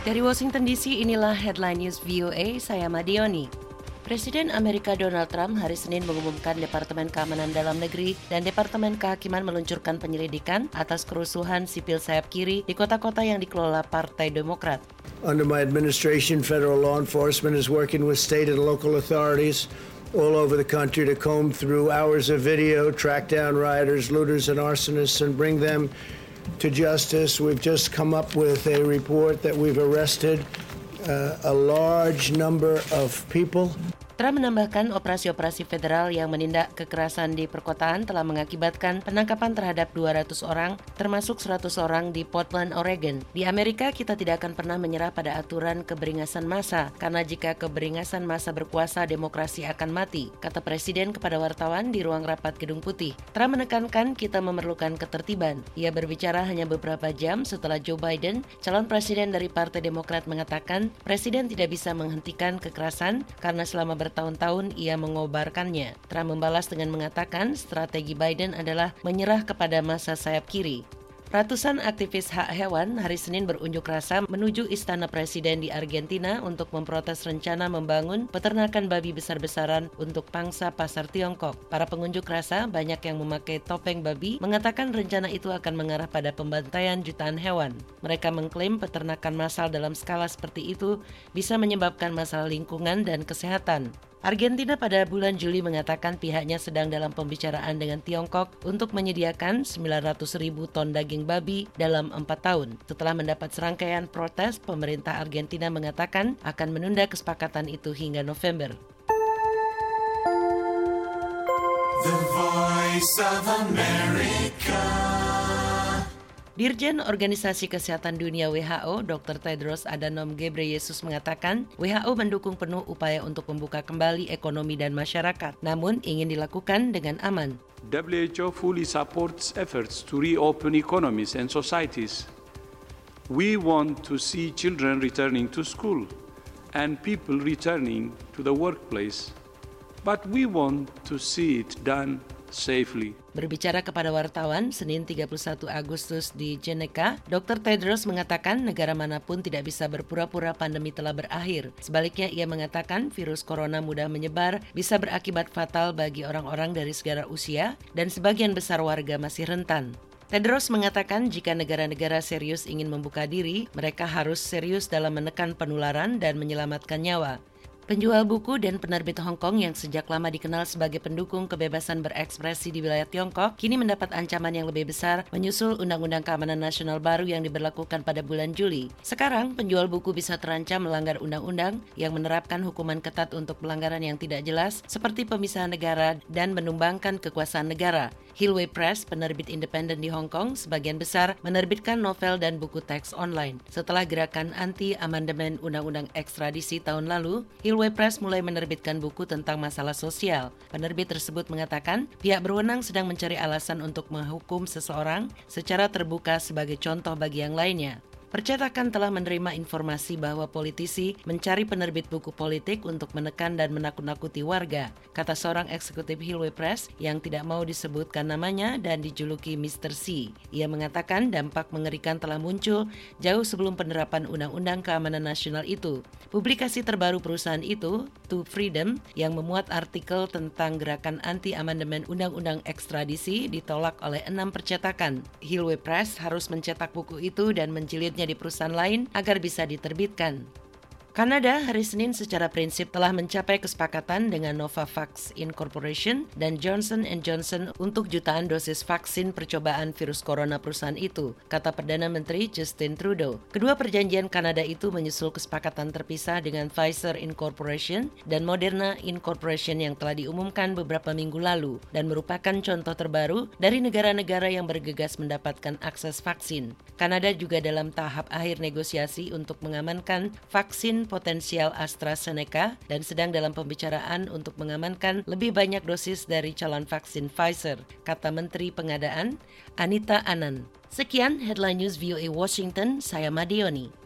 Dari Washington DC, inilah headline news VOA, saya Madioni. Presiden Amerika Donald Trump hari Senin mengumumkan Departemen Keamanan Dalam Negeri dan Departemen Kehakiman meluncurkan penyelidikan atas kerusuhan sipil sayap kiri di kota-kota yang dikelola Partai Demokrat. Under my administration, federal law enforcement is working with state and local authorities all over the country to comb through hours of video, track down rioters, looters, and arsonists, and bring them to justice. We've just come up with a report that we've arrested uh, a large number of people. Trump menambahkan operasi-operasi federal yang menindak kekerasan di perkotaan telah mengakibatkan penangkapan terhadap 200 orang, termasuk 100 orang di Portland, Oregon. Di Amerika, kita tidak akan pernah menyerah pada aturan keberingasan massa, karena jika keberingasan massa berkuasa, demokrasi akan mati, kata Presiden kepada wartawan di ruang rapat Gedung Putih. Trump menekankan kita memerlukan ketertiban. Ia berbicara hanya beberapa jam setelah Joe Biden, calon presiden dari Partai Demokrat mengatakan, Presiden tidak bisa menghentikan kekerasan karena selama ber bertahun-tahun ia mengobarkannya. Trump membalas dengan mengatakan strategi Biden adalah menyerah kepada masa sayap kiri. Ratusan aktivis hak hewan hari Senin berunjuk rasa menuju istana presiden di Argentina untuk memprotes rencana membangun peternakan babi besar-besaran untuk pangsa pasar Tiongkok. Para pengunjuk rasa, banyak yang memakai topeng babi, mengatakan rencana itu akan mengarah pada pembantaian jutaan hewan. Mereka mengklaim peternakan massal dalam skala seperti itu bisa menyebabkan masalah lingkungan dan kesehatan. Argentina pada bulan Juli mengatakan pihaknya sedang dalam pembicaraan dengan Tiongkok untuk menyediakan 900 ribu ton daging babi dalam empat tahun. Setelah mendapat serangkaian protes, pemerintah Argentina mengatakan akan menunda kesepakatan itu hingga November. The Voice of America. Dirjen Organisasi Kesehatan Dunia WHO, Dr. Tedros Adhanom Ghebreyesus mengatakan, WHO mendukung penuh upaya untuk membuka kembali ekonomi dan masyarakat, namun ingin dilakukan dengan aman. WHO fully supports efforts to reopen economies and societies. We want to see children returning to school and people returning to the workplace, but we want to see it done safely. Berbicara kepada wartawan Senin 31 Agustus di Jeneca, Dr. Tedros mengatakan negara mana pun tidak bisa berpura-pura pandemi telah berakhir. Sebaliknya ia mengatakan virus corona mudah menyebar, bisa berakibat fatal bagi orang-orang dari segala usia dan sebagian besar warga masih rentan. Tedros mengatakan jika negara-negara serius ingin membuka diri, mereka harus serius dalam menekan penularan dan menyelamatkan nyawa. Penjual buku dan penerbit Hong Kong yang sejak lama dikenal sebagai pendukung kebebasan berekspresi di wilayah Tiongkok kini mendapat ancaman yang lebih besar menyusul Undang-Undang Keamanan Nasional baru yang diberlakukan pada bulan Juli. Sekarang, penjual buku bisa terancam melanggar undang-undang yang menerapkan hukuman ketat untuk pelanggaran yang tidak jelas seperti pemisahan negara dan menumbangkan kekuasaan negara. Hillway Press, penerbit independen di Hong Kong, sebagian besar menerbitkan novel dan buku teks online. Setelah gerakan anti-amandemen Undang-Undang Ekstradisi tahun lalu, Hillway Hillway Press mulai menerbitkan buku tentang masalah sosial. Penerbit tersebut mengatakan pihak berwenang sedang mencari alasan untuk menghukum seseorang secara terbuka sebagai contoh bagi yang lainnya. Percetakan telah menerima informasi bahwa politisi mencari penerbit buku politik untuk menekan dan menakut-nakuti warga, kata seorang eksekutif Hillway Press yang tidak mau disebutkan namanya dan dijuluki Mr. C. Ia mengatakan dampak mengerikan telah muncul jauh sebelum penerapan Undang-Undang Keamanan Nasional itu. Publikasi terbaru perusahaan itu, To Freedom, yang memuat artikel tentang gerakan anti-amandemen Undang-Undang Ekstradisi ditolak oleh enam percetakan. Hillway Press harus mencetak buku itu dan menjilidnya di perusahaan lain agar bisa diterbitkan. Kanada hari Senin secara prinsip telah mencapai kesepakatan dengan Novavax Incorporation dan Johnson Johnson untuk jutaan dosis vaksin percobaan virus corona perusahaan itu, kata Perdana Menteri Justin Trudeau. Kedua perjanjian Kanada itu menyusul kesepakatan terpisah dengan Pfizer Incorporation dan Moderna Incorporation yang telah diumumkan beberapa minggu lalu dan merupakan contoh terbaru dari negara-negara yang bergegas mendapatkan akses vaksin. Kanada juga dalam tahap akhir negosiasi untuk mengamankan vaksin potensial AstraZeneca dan sedang dalam pembicaraan untuk mengamankan lebih banyak dosis dari calon vaksin Pfizer, kata Menteri Pengadaan Anita Anan. Sekian headline news VOA Washington, saya Madioni.